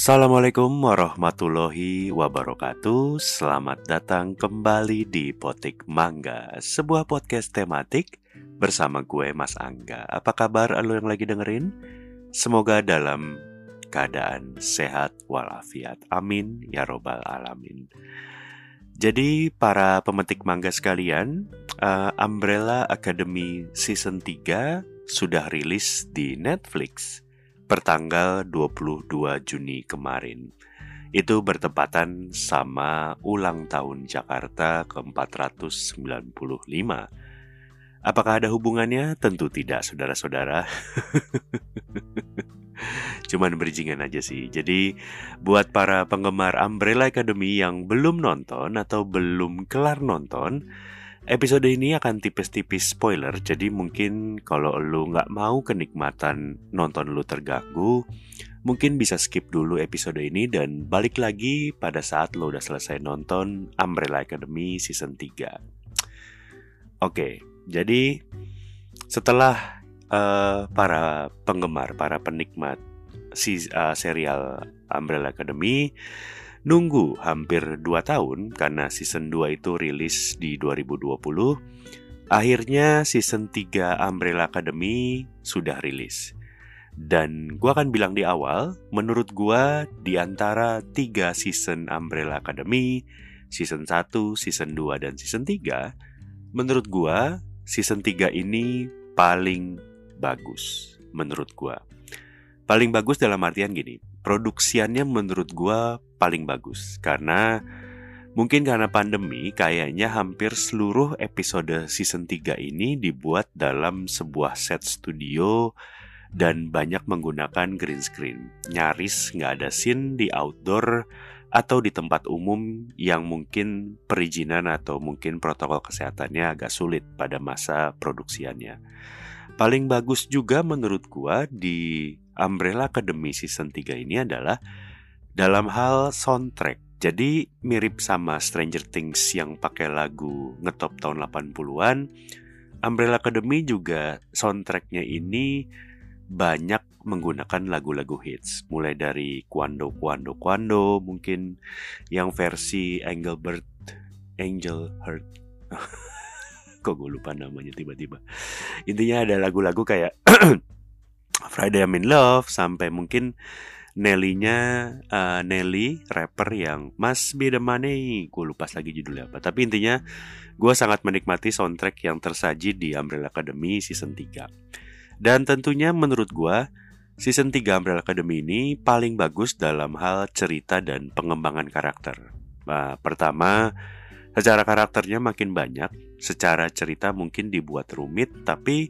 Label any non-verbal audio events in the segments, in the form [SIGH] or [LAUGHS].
Assalamualaikum warahmatullahi wabarakatuh. Selamat datang kembali di Potik Mangga Sebuah podcast tematik bersama gue Mas Angga. Apa kabar lo yang lagi dengerin? Semoga dalam keadaan sehat walafiat. Amin ya robbal alamin. Jadi para pemetik mangga sekalian uh, Umbrella Academy Season 3 sudah rilis di Netflix pertanggal 22 Juni kemarin. Itu bertepatan sama ulang tahun Jakarta ke-495. Apakah ada hubungannya? Tentu tidak, saudara-saudara. [LAUGHS] Cuman bridgingan aja sih. Jadi, buat para penggemar Umbrella Academy yang belum nonton atau belum kelar nonton, Episode ini akan tipis-tipis spoiler, jadi mungkin kalau lu nggak mau kenikmatan nonton lu terganggu, mungkin bisa skip dulu episode ini dan balik lagi pada saat lo udah selesai nonton Umbrella Academy Season 3. Oke, jadi setelah uh, para penggemar, para penikmat si, uh, serial Umbrella Academy nunggu hampir 2 tahun karena season 2 itu rilis di 2020. Akhirnya season 3 Umbrella Academy sudah rilis. Dan gue akan bilang di awal, menurut gue di antara 3 season Umbrella Academy, season 1, season 2, dan season 3, menurut gue season 3 ini paling bagus. Menurut gue. Paling bagus dalam artian gini, produksiannya menurut gue paling bagus karena mungkin karena pandemi kayaknya hampir seluruh episode season 3 ini dibuat dalam sebuah set studio dan banyak menggunakan green screen. Nyaris nggak ada scene di outdoor atau di tempat umum yang mungkin perizinan atau mungkin protokol kesehatannya agak sulit pada masa produksiannya. Paling bagus juga menurut gua di Umbrella Academy season 3 ini adalah dalam hal soundtrack. Jadi mirip sama Stranger Things yang pakai lagu ngetop tahun 80-an. Umbrella Academy juga soundtracknya ini banyak menggunakan lagu-lagu hits. Mulai dari Quando Quando Quando mungkin yang versi Engelbert Angel Heart. [LAUGHS] Kok gue lupa namanya tiba-tiba. Intinya ada lagu-lagu kayak [CLEARS THROAT] Friday I'm in Love sampai mungkin Nelly-nya uh, Nelly rapper yang Mas Be The Money. Gue lupa lagi judulnya apa. Tapi intinya gue sangat menikmati soundtrack yang tersaji di Umbrella Academy season 3 dan tentunya menurut gue season 3 Umbrella Academy ini paling bagus dalam hal cerita dan pengembangan karakter. Nah, pertama secara karakternya makin banyak. Secara cerita mungkin dibuat rumit tapi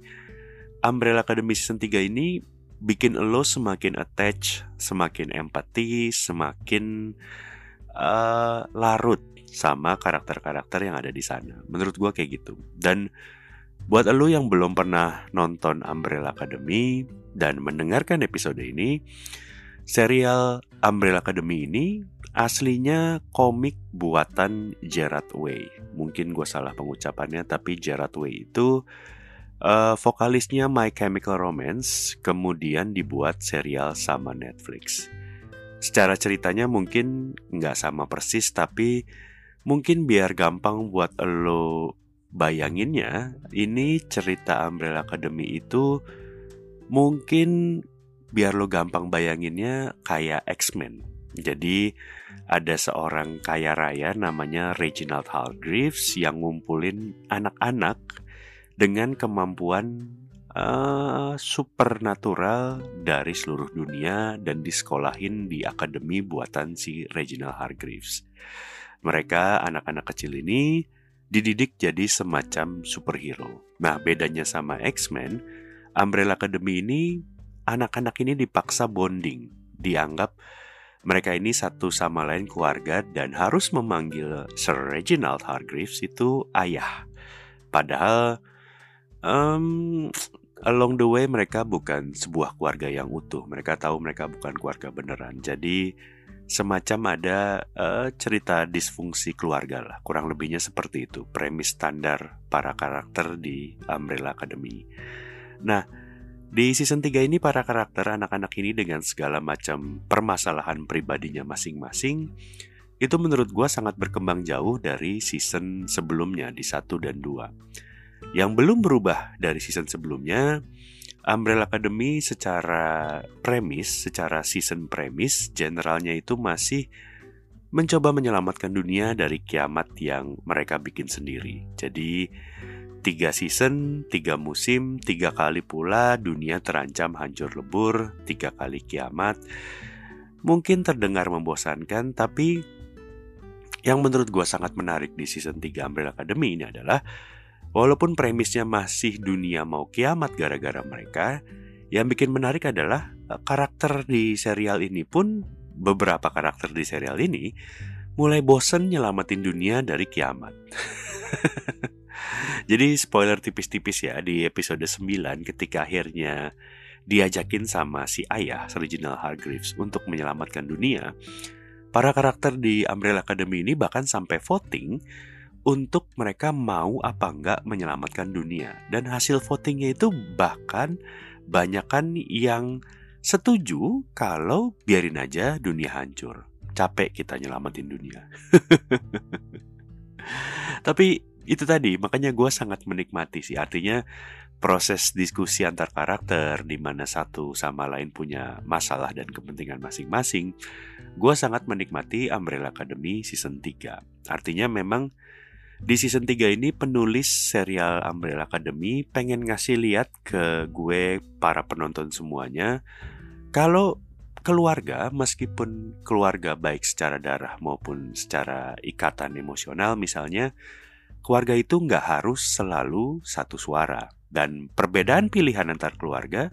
Umbrella Academy season 3 ini bikin lo semakin attach, semakin empati, semakin uh, larut sama karakter-karakter yang ada di sana. Menurut gue kayak gitu. Dan buat lo yang belum pernah nonton Umbrella Academy dan mendengarkan episode ini, serial Umbrella Academy ini aslinya komik buatan Gerard Way. Mungkin gue salah pengucapannya, tapi Gerard Way itu Uh, vokalisnya My Chemical Romance kemudian dibuat serial sama Netflix. Secara ceritanya mungkin nggak sama persis tapi mungkin biar gampang buat lo bayanginnya ini cerita Umbrella Academy itu mungkin biar lo gampang bayanginnya kayak X-Men. Jadi ada seorang kaya raya namanya Reginald Hargreaves yang ngumpulin anak-anak dengan kemampuan uh, supernatural dari seluruh dunia dan disekolahin di akademi buatan si Reginald Hargreaves. Mereka anak-anak kecil ini dididik jadi semacam superhero. Nah, bedanya sama X-Men, Umbrella Academy ini anak-anak ini dipaksa bonding, dianggap mereka ini satu sama lain keluarga dan harus memanggil Sir Reginald Hargreaves itu ayah. Padahal um, along the way mereka bukan sebuah keluarga yang utuh. Mereka tahu mereka bukan keluarga beneran. Jadi semacam ada uh, cerita disfungsi keluarga lah. Kurang lebihnya seperti itu. Premis standar para karakter di Umbrella Academy. Nah, Di season 3 ini para karakter anak-anak ini dengan segala macam permasalahan pribadinya masing-masing itu menurut gue sangat berkembang jauh dari season sebelumnya di 1 dan 2. Yang belum berubah dari season sebelumnya, Umbrella Academy secara premis, secara season premis, generalnya itu masih mencoba menyelamatkan dunia dari kiamat yang mereka bikin sendiri. Jadi Tiga season, tiga musim, tiga kali pula dunia terancam hancur lebur, tiga kali kiamat. Mungkin terdengar membosankan, tapi yang menurut gue sangat menarik di season 3 Umbrella Academy ini adalah Walaupun premisnya masih dunia mau kiamat gara-gara mereka, yang bikin menarik adalah eh, karakter di serial ini pun beberapa karakter di serial ini mulai bosen nyelamatin dunia dari kiamat. [LAUGHS] Jadi spoiler tipis-tipis ya di episode 9 ketika akhirnya diajakin sama si ayah Reginald Hargreaves untuk menyelamatkan dunia. Para karakter di Umbrella Academy ini bahkan sampai voting untuk mereka mau apa enggak menyelamatkan dunia. Dan hasil votingnya itu bahkan banyakkan yang setuju kalau biarin aja dunia hancur. Capek kita nyelamatin dunia. [LAUGHS] Tapi itu tadi makanya gue sangat menikmati sih artinya proses diskusi antar karakter di mana satu sama lain punya masalah dan kepentingan masing-masing gue sangat menikmati Umbrella Academy season 3 artinya memang di season 3 ini penulis serial Umbrella Academy pengen ngasih lihat ke gue para penonton semuanya kalau keluarga meskipun keluarga baik secara darah maupun secara ikatan emosional misalnya keluarga itu nggak harus selalu satu suara. Dan perbedaan pilihan antar keluarga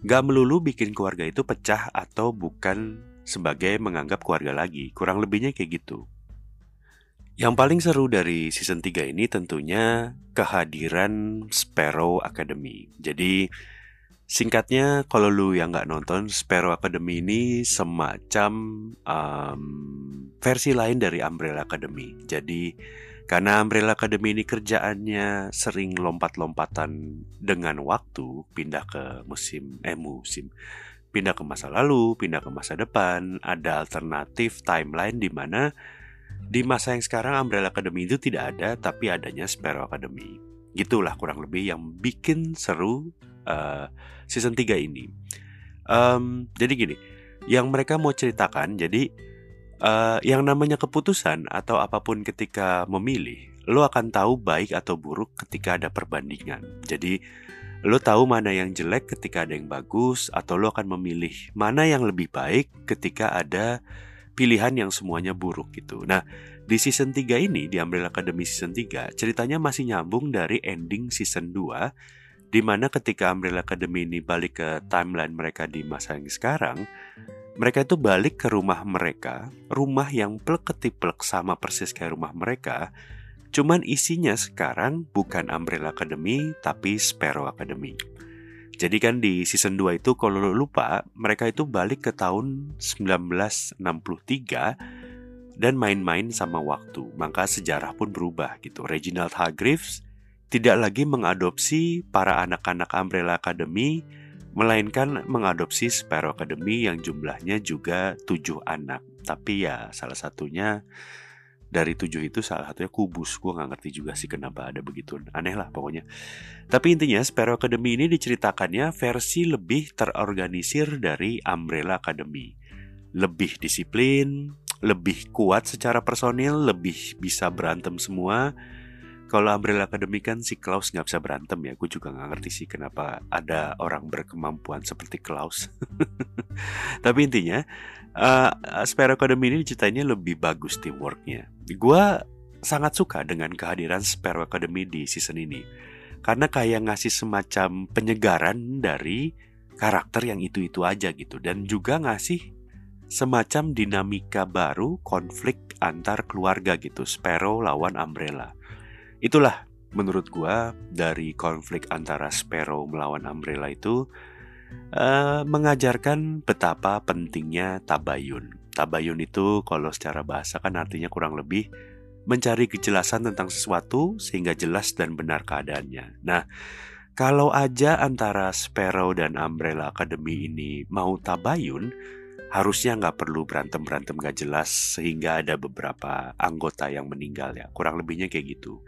nggak melulu bikin keluarga itu pecah atau bukan sebagai menganggap keluarga lagi. Kurang lebihnya kayak gitu. Yang paling seru dari season 3 ini tentunya kehadiran Sparrow Academy. Jadi singkatnya kalau lu yang nggak nonton Sparrow Academy ini semacam um, versi lain dari Umbrella Academy. Jadi karena Umbrella Academy ini kerjaannya sering lompat-lompatan dengan waktu, pindah ke musim eh musim, pindah ke masa lalu, pindah ke masa depan, ada alternatif timeline di mana di masa yang sekarang Umbrella Academy itu tidak ada, tapi adanya Sparrow Academy. Gitulah kurang lebih yang bikin seru uh, season 3 ini. Um, jadi gini, yang mereka mau ceritakan, jadi Uh, yang namanya keputusan atau apa pun ketika memilih, lo akan tahu baik atau buruk ketika ada perbandingan. Jadi, lo tahu mana yang jelek ketika ada yang bagus, atau lo akan memilih mana yang lebih baik ketika ada pilihan yang semuanya buruk gitu. Nah, di season 3 ini, di Umbrella Academy season 3, ceritanya masih nyambung dari ending season 2, di mana ketika Umbrella Academy ini balik ke timeline mereka di masa yang sekarang, mereka itu balik ke rumah mereka, rumah yang plek sama persis kayak rumah mereka, cuman isinya sekarang bukan Umbrella Academy tapi Sparrow Academy. Jadi kan di season 2 itu kalau lo lupa, mereka itu balik ke tahun 1963 dan main-main sama waktu. Maka sejarah pun berubah gitu. Reginald Hargreaves tidak lagi mengadopsi para anak-anak Umbrella Academy melainkan mengadopsi Sparrow Academy yang jumlahnya juga tujuh anak. Tapi ya salah satunya dari tujuh itu salah satunya kubus. Gue nggak ngerti juga sih kenapa ada begitu. Aneh lah pokoknya. Tapi intinya Sparrow Academy ini diceritakannya versi lebih terorganisir dari Umbrella Academy. Lebih disiplin, lebih kuat secara personil, lebih bisa berantem semua kalau Umbrella Academy kan si Klaus nggak bisa berantem ya. Gue juga nggak ngerti sih kenapa ada orang berkemampuan seperti Klaus. [LAUGHS] Tapi intinya, uh, Sparrow Academy ini ceritanya lebih bagus teamworknya. Gue sangat suka dengan kehadiran Sparrow Academy di season ini. Karena kayak ngasih semacam penyegaran dari karakter yang itu-itu aja gitu. Dan juga ngasih semacam dinamika baru konflik antar keluarga gitu. Sparrow lawan Umbrella Itulah menurut gua dari konflik antara Sparrow melawan Umbrella itu uh, mengajarkan betapa pentingnya tabayun. Tabayun itu kalau secara bahasa kan artinya kurang lebih mencari kejelasan tentang sesuatu sehingga jelas dan benar keadaannya. Nah, Kalau aja antara Sparrow dan Umbrella Academy ini mau tabayun, harusnya nggak perlu berantem-berantem gak jelas sehingga ada beberapa anggota yang meninggal ya. Kurang lebihnya kayak gitu.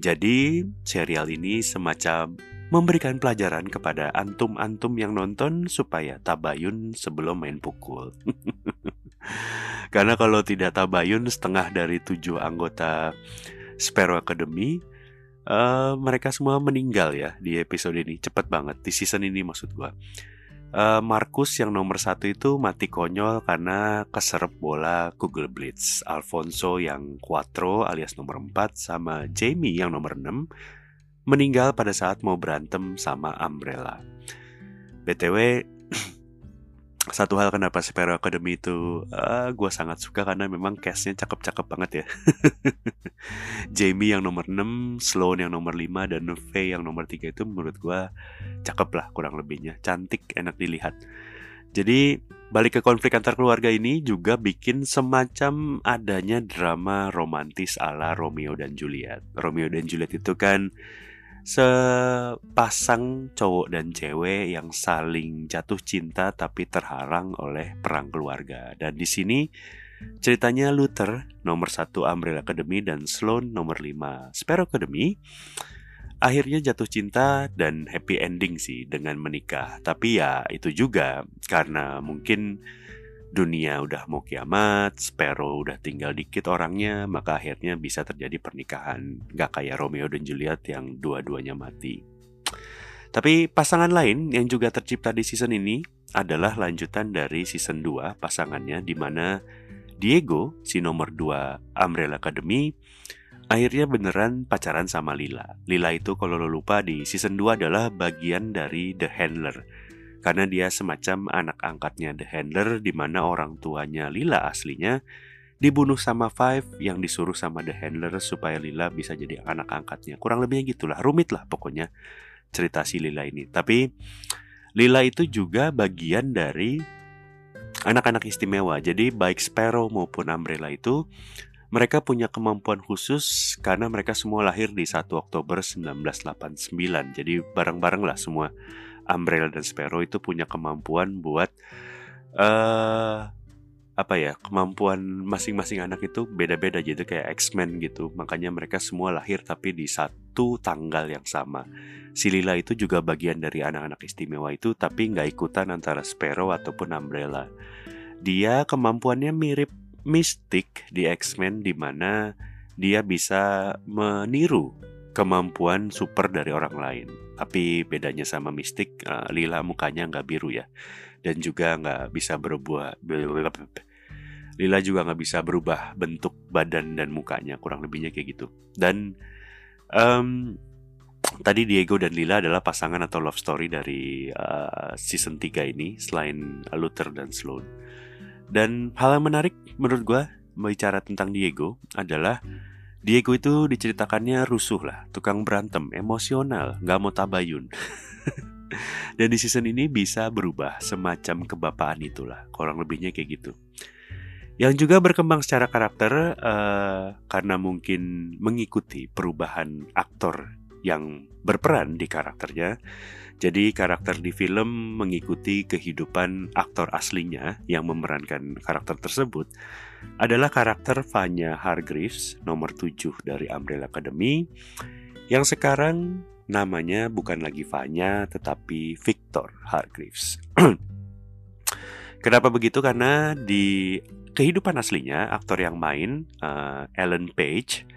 Jadi, serial ini semacam memberikan pelajaran kepada antum-antum yang nonton supaya tabayun sebelum main pukul. [LAUGHS] Karena kalau tidak tabayun setengah dari tujuh anggota Sparrow Academy uh, mereka semua meninggal ya di episode ini cepet banget di season ini maksud gua uh, Marcus yang nomor satu itu mati konyol karena keserep bola Google Blitz. Alfonso yang Quattro alias nomor 4 sama Jamie yang nomor 6 meninggal pada saat mau berantem sama Umbrella. BTW satu hal kenapa Sparrow Academy itu uh, eh, gue sangat suka karena memang castnya cakep-cakep banget ya. [LAUGHS] Jamie yang nomor 6, Sloan yang nomor 5, dan Faye yang nomor 3 itu menurut gue cakep lah kurang lebihnya. Cantik, enak dilihat. Jadi balik ke konflik antar keluarga ini juga bikin semacam adanya drama romantis ala Romeo dan Juliet. Romeo dan Juliet itu kan sepasang cowok dan cewek yang saling jatuh cinta tapi terhalang oleh perang keluarga. Dan di sini ceritanya Luther nomor satu Umbrella Academy dan Sloan nomor 5 Sparrow Academy akhirnya jatuh cinta dan happy ending sih dengan menikah. Tapi ya itu juga karena mungkin dunia udah mau kiamat, Sparrow udah tinggal dikit orangnya, maka akhirnya bisa terjadi pernikahan. Gak kayak Romeo dan Juliet yang dua-duanya mati. Tapi pasangan lain yang juga tercipta di season ini adalah lanjutan dari season 2 pasangannya di mana Diego, si nomor 2 Umbrella Academy, akhirnya beneran pacaran sama Lila. Lila itu kalau lo lupa di season 2 adalah bagian dari The Handler karena dia semacam anak angkatnya The Handler di mana orang tuanya Lila aslinya dibunuh sama Five yang disuruh sama The Handler supaya Lila bisa jadi anak angkatnya. Kurang lebihnya gitulah, rumit lah pokoknya cerita si Lila ini. Tapi Lila itu juga bagian dari anak-anak istimewa. Jadi baik Sparrow maupun Umbrella itu mereka punya kemampuan khusus karena mereka semua lahir di 1 Oktober 1989. Jadi bareng-bareng lah semua Umbrella dan Sparrow itu punya kemampuan buat uh, apa ya kemampuan masing-masing anak itu beda-beda. Gitu kayak X-Men gitu. Makanya mereka semua lahir tapi di satu tanggal yang sama. Si Lila itu juga bagian dari anak-anak istimewa itu tapi nggak ikutan antara Sparrow ataupun Umbrella. Dia kemampuannya mirip Mystic di X-Men di mana dia bisa meniru kemampuan super dari orang lain. Tapi bedanya sama mistik, uh, Lila mukanya nggak biru ya, dan juga nggak bisa berubah. Lila juga nggak bisa berubah bentuk badan dan mukanya, kurang lebihnya kayak gitu. Dan um, tadi Diego dan Lila adalah pasangan atau love story dari uh, season 3 ini, selain Luther dan Sloan. Dan hal yang menarik menurut gue bicara tentang Diego adalah Diego itu diceritakannya rusuh lah, tukang berantem, emosional, gak mau tabayun. [LAUGHS] Dan di season ini bisa berubah semacam kebapaan itulah, kurang lebihnya kayak gitu. Yang juga berkembang secara karakter uh, karena mungkin mengikuti perubahan aktor yang berperan di karakternya. Jadi karakter di film mengikuti kehidupan aktor aslinya yang memerankan karakter tersebut adalah karakter Vanya Hargreaves nomor 7 dari Umbrella Academy yang sekarang namanya bukan lagi Vanya tetapi Victor Hargreaves. [CLEARS THROAT] Kenapa begitu? Karena di kehidupan aslinya aktor yang main uh, Ellen Page,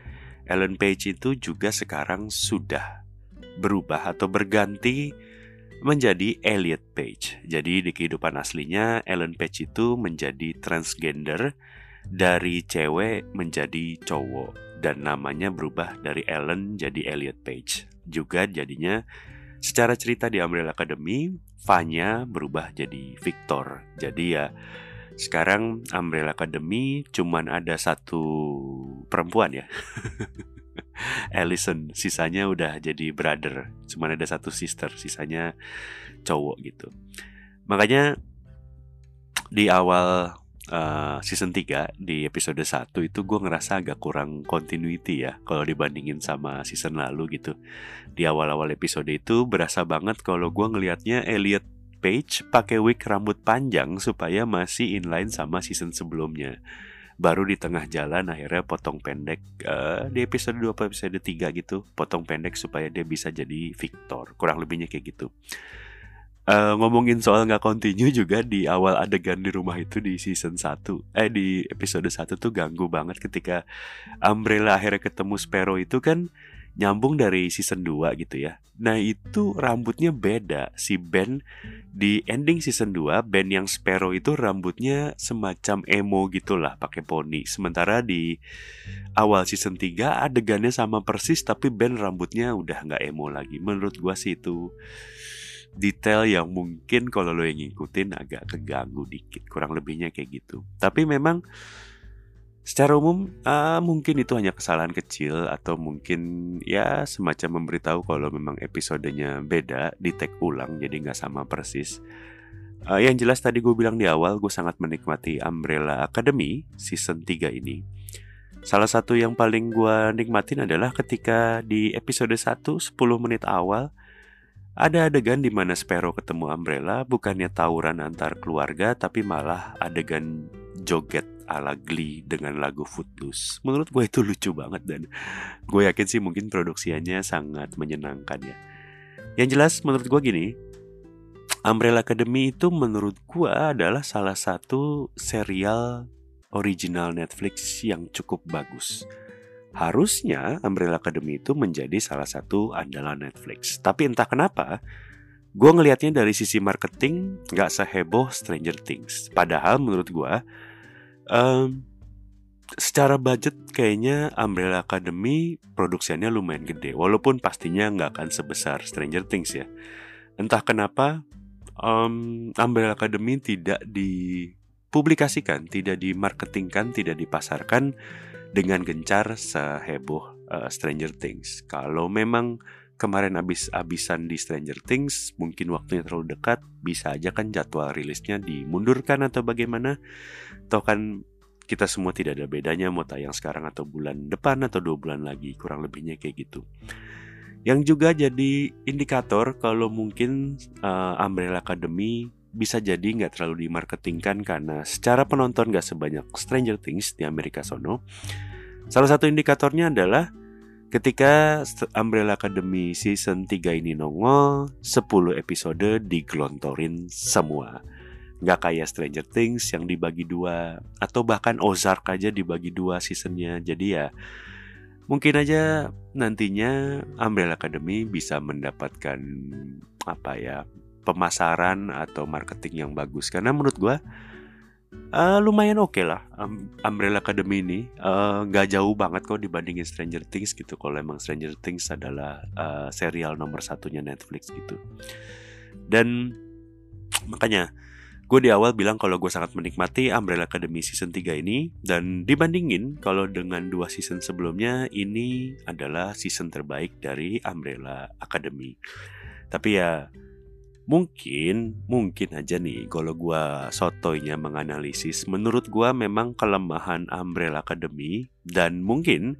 Ellen Page itu juga sekarang sudah berubah atau berganti menjadi Elliot Page. Jadi di kehidupan aslinya Ellen Page itu menjadi transgender dari cewek menjadi cowok dan namanya berubah dari Ellen jadi Elliot Page. Juga jadinya secara cerita di Umbrella Academy, Vanya berubah jadi Victor. Jadi ya sekarang Umbrella Academy cuman ada satu perempuan ya. [LAUGHS] Allison sisanya udah jadi brother cuma ada satu sister sisanya cowok gitu makanya di awal uh, season 3 di episode 1 itu gue ngerasa agak kurang continuity ya kalau dibandingin sama season lalu gitu. Di awal-awal episode itu berasa banget kalau gue ngelihatnya Elliot Page pakai wig rambut panjang supaya masih inline sama season sebelumnya. Baru di tengah jalan akhirnya potong pendek uh, di episode 2 atau episode 3 gitu, potong pendek supaya dia bisa jadi Victor. Kurang lebihnya kayak gitu. Uh, ngomongin soal nggak continue juga di awal adegan di rumah itu di season 1 Eh di episode 1 tuh ganggu banget ketika Umbrella akhirnya ketemu Sparrow itu kan nyambung dari season 2 gitu ya. Nah itu rambutnya beda. Si Ben di ending season 2 Ben yang Sparrow itu rambutnya semacam emo gitulah pakai poni. Sementara di awal season 3 adegannya sama persis tapi Ben rambutnya udah nggak emo lagi. Menurut gua sih itu detail yang mungkin kalau lo yang ngikutin agak keganggu dikit kurang lebihnya kayak gitu. Tapi memang secara umum uh, mungkin itu hanya kesalahan kecil atau mungkin ya semacam memberitahu kalau memang episodenya beda di tag ulang jadi nggak sama persis. Uh, yang jelas tadi gue bilang di awal gue sangat menikmati Umbrella Academy season 3 ini. Salah satu yang paling gue nikmatin adalah ketika di episode 1 10 menit awal ada adegan di mana Sparrow ketemu Umbrella bukannya tawuran antar keluarga tapi malah adegan joget ala Glee dengan lagu Footloose. Menurut gue itu lucu banget dan gue yakin sih mungkin produksiannya sangat menyenangkan ya. Yang jelas menurut gue gini, Umbrella Academy itu menurut gue adalah salah satu serial original Netflix yang cukup bagus. Harusnya Umbrella Academy itu menjadi salah satu andalan Netflix. Tapi entah kenapa, gue ngelihatnya dari sisi marketing nggak seheboh Stranger Things. Padahal menurut gue, um, secara budget kayaknya Umbrella Academy produksinya lumayan gede. Walaupun pastinya nggak akan sebesar Stranger Things ya. Entah kenapa um, Umbrella Academy tidak dipublikasikan, tidak dimarketingkan, tidak dipasarkan dengan gencar seheboh uh, Stranger Things. Kalau memang kemarin abis-abisan di Stranger Things, mungkin waktunya terlalu dekat, bisa aja kan jadwal rilisnya dimundurkan atau bagaimana. Toh kan kita semua tidak ada bedanya mau tayang sekarang atau bulan depan atau dua bulan lagi, kurang lebihnya kayak gitu. Yang juga jadi indikator kalau mungkin uh, Umbrella Academy bisa jadi nggak terlalu dimarketingkan karena secara penonton nggak sebanyak Stranger Things di Amerika sono. Salah satu indikatornya adalah ketika Umbrella Academy season 3 ini nongol, 10 episode digelontorin semua. Nggak kayak Stranger Things yang dibagi dua atau bahkan Ozark aja dibagi dua seasonnya. Jadi ya mungkin aja nantinya Umbrella Academy bisa mendapatkan apa ya pemasaran atau marketing yang bagus. Karena menurut gue uh, lumayan oke okay lah um, Umbrella Academy ini uh, nggak uh, jauh banget kok dibandingin Stranger Things gitu. Kalau emang Stranger Things adalah uh, serial nomor satunya Netflix gitu. Dan makanya gue di awal bilang kalau gue sangat menikmati Umbrella Academy season 3 ini. Dan dibandingin kalau dengan dua season sebelumnya ini adalah season terbaik dari Umbrella Academy. Tapi ya Mungkin, mungkin aja nih kalau gua sotoynya menganalisis, menurut gua memang kelemahan Umbrella Academy dan mungkin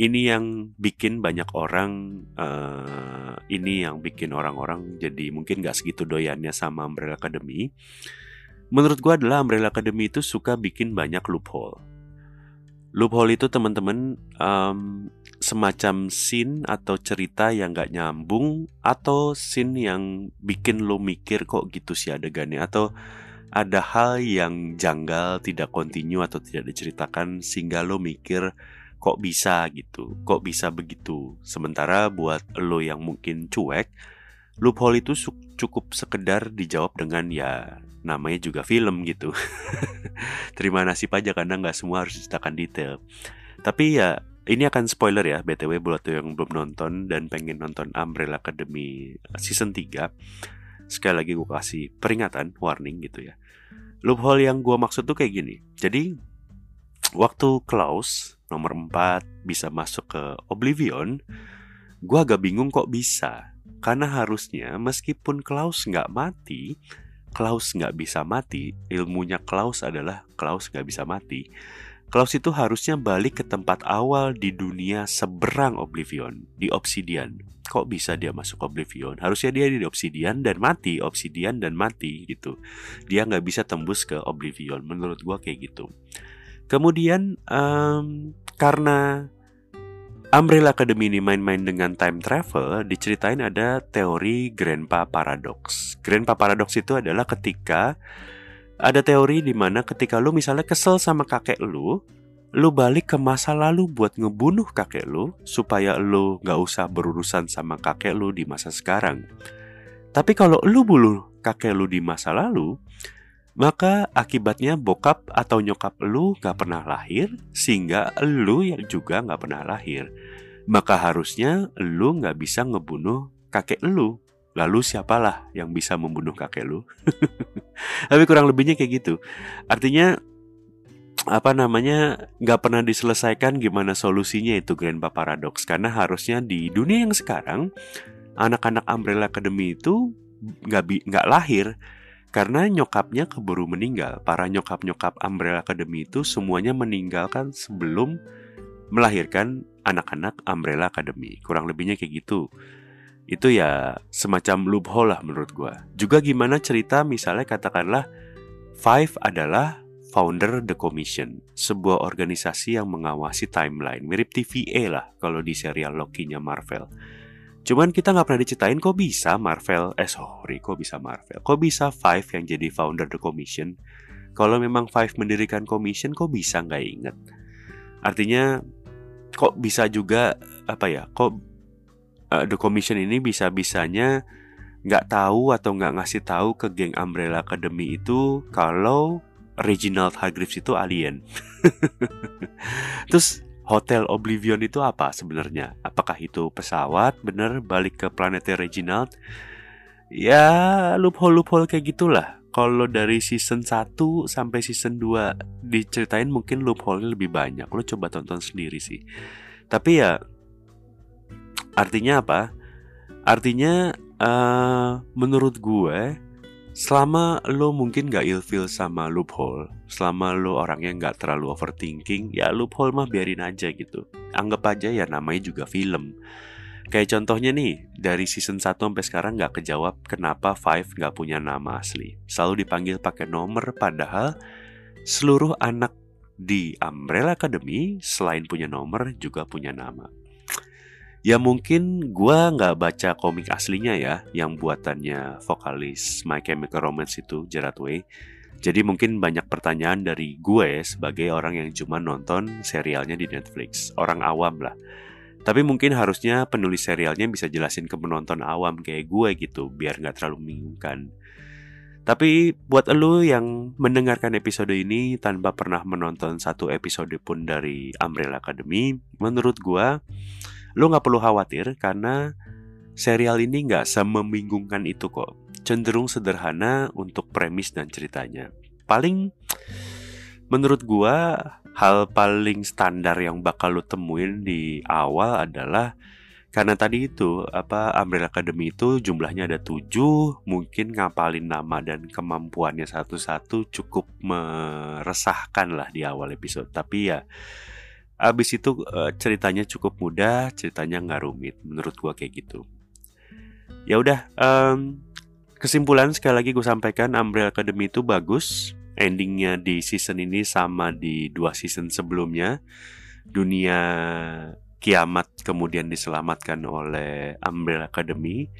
ini yang bikin banyak orang, uh, ini yang bikin orang-orang jadi mungkin gak segitu doyannya sama Umbrella Academy. Menurut gua adalah Umbrella Academy itu suka bikin banyak loophole. Loophole itu teman-teman um, semacam scene atau cerita yang gak nyambung atau scene yang bikin lo mikir kok gitu sih adegannya atau ada hal yang janggal tidak kontinu atau tidak diceritakan sehingga lo mikir kok bisa gitu kok bisa begitu. Sementara buat lo yang mungkin cuek loophole itu cukup sekedar dijawab dengan ya namanya juga film gitu. [LAUGHS] Terima nasib aja karena nggak semua harus diceritakan detail. Tapi ya ini akan spoiler ya BTW buat yang belum nonton dan pengen nonton Umbrella Academy season 3 Sekali lagi gue kasih peringatan, warning gitu ya. Loophole yang gue maksud tuh kayak gini. Jadi waktu Klaus nomor 4 bisa masuk ke Oblivion Gue agak bingung kok bisa Karena harusnya meskipun Klaus nggak mati Klaus nggak bisa mati, ilmunya Klaus adalah Klaus nggak bisa mati. Klaus itu harusnya balik ke tempat awal di dunia seberang Oblivion, di Obsidian. Kok bisa dia masuk Oblivion? Harusnya dia di Obsidian dan mati, Obsidian dan mati gitu. Dia nggak bisa tembus ke Oblivion, menurut gua kayak gitu. Kemudian um, karena Umbrella Academy ini main-main dengan time travel, diceritain ada teori Grandpa Paradox. Grandpa Paradox itu adalah ketika ada teori di mana ketika lu misalnya kesel sama kakek lu, lu balik ke masa lalu buat ngebunuh kakek lu supaya lu gak usah berurusan sama kakek lu di masa sekarang. Tapi kalau lu bunuh kakek lu di masa lalu, maka akibatnya bokap atau nyokap lu gak pernah lahir Sehingga lu yang juga gak pernah lahir. Maka harusnya lu gak bisa ngebunuh kakek lu. Lalu siapalah yang bisa membunuh kakek lu? [LAUGHS] Tapi kurang lebihnya kayak gitu. Artinya apa namanya gak pernah diselesaikan gimana solusinya itu Grandpa Paradox. Karena harusnya di dunia yang sekarang anak-anak Umbrella Academy itu nggak nggak lahir karena nyokapnya keburu meninggal. Para nyokap-nyokap Umbrella Academy itu semuanya meninggalkan sebelum melahirkan anak-anak Umbrella Academy. Kurang lebihnya kayak gitu. Itu ya semacam loophole lah menurut gue. Juga gimana cerita misalnya katakanlah Five adalah founder The Commission, sebuah organisasi yang mengawasi timeline, mirip TVA lah kalau di serial Loki-nya Marvel. Cuman kita nggak pernah diceritain kok bisa Marvel, eh sorry kok bisa Marvel, kok bisa Five yang jadi founder The Commission. Kalau memang Five mendirikan Commission kok bisa nggak inget? Artinya kok bisa juga apa ya? Kok uh, The Commission ini bisa bisanya nggak tahu atau nggak ngasih tahu ke geng Umbrella Academy itu kalau Reginald Hargreaves itu alien. [LAUGHS] Terus Hotel Oblivion itu apa sebenarnya? Apakah itu pesawat bener balik ke planetnya Reginald? Ya loophole-loophole kayak gitulah. Kalau dari season 1 sampai season 2 diceritain mungkin loophole lebih banyak. Lo coba tonton sendiri sih. Tapi ya artinya apa? Artinya uh, menurut gue Selama lo mungkin gak ilfil sama loophole Selama lo orangnya gak terlalu overthinking Ya loophole mah biarin aja gitu. Anggap aja ya namanya juga film. Kayak contohnya nih Dari season 1 sampai sekarang gak kejawab Kenapa Five gak punya nama asli. Selalu dipanggil pakai nomor Padahal seluruh anak di Umbrella Academy Selain punya nomor juga punya nama Ya mungkin gue nggak baca komik aslinya ya Yang buatannya vokalis My Chemical Romance itu Gerard Way. Jadi mungkin banyak pertanyaan dari gue sebagai orang yang cuma nonton serialnya di Netflix. Orang awam lah. Tapi mungkin harusnya penulis serialnya bisa jelasin ke penonton awam kayak gue gitu Biar nggak terlalu membingungkan tapi buat lo yang mendengarkan episode ini tanpa pernah menonton satu episode pun dari Umbrella Academy, menurut gue Lo nggak perlu khawatir karena serial ini nggak semembingungkan itu kok. Cenderung sederhana untuk premis dan ceritanya. Paling menurut gua hal paling standar yang bakal lo temuin di awal adalah karena tadi itu apa Umbrella Academy itu jumlahnya ada tujuh mungkin ngapalin nama dan kemampuannya satu-satu cukup meresahkan lah di awal episode tapi ya Abis itu uh, ceritanya cukup mudah, ceritanya nggak rumit. Menurut gua kayak gitu. Ya udah, um, kesimpulan sekali lagi gue sampaikan Umbrella Academy itu bagus. Endingnya di season ini sama di dua season sebelumnya. Dunia kiamat kemudian diselamatkan oleh Umbrella Academy.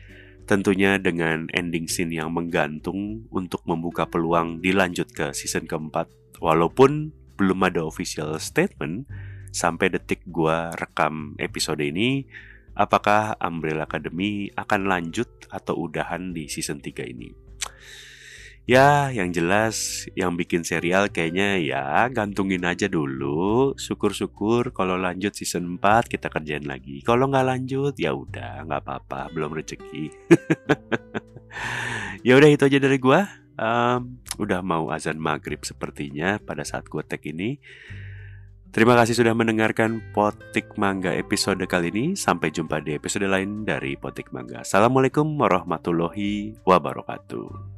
Tentunya dengan ending scene yang menggantung untuk membuka peluang dilanjut ke season keempat. Walaupun belum ada official statement, sampai detik gua rekam episode ini apakah Umbrella Academy akan lanjut atau udahan di season 3 ini. Ya, yang jelas yang bikin serial kayaknya ya gantungin aja dulu. Syukur-syukur kalau lanjut season 4 kita kerjain lagi. Kalau nggak lanjut ya udah nggak apa-apa, belum rezeki. [LAUGHS] ya udah itu aja dari gua. Um, udah mau azan maghrib sepertinya pada saat gua tag ini. Terima kasih sudah mendengarkan Potik Mangga episode kali ini. Sampai jumpa di episode lain dari Potik Mangga. Assalamualaikum warahmatullahi wabarakatuh.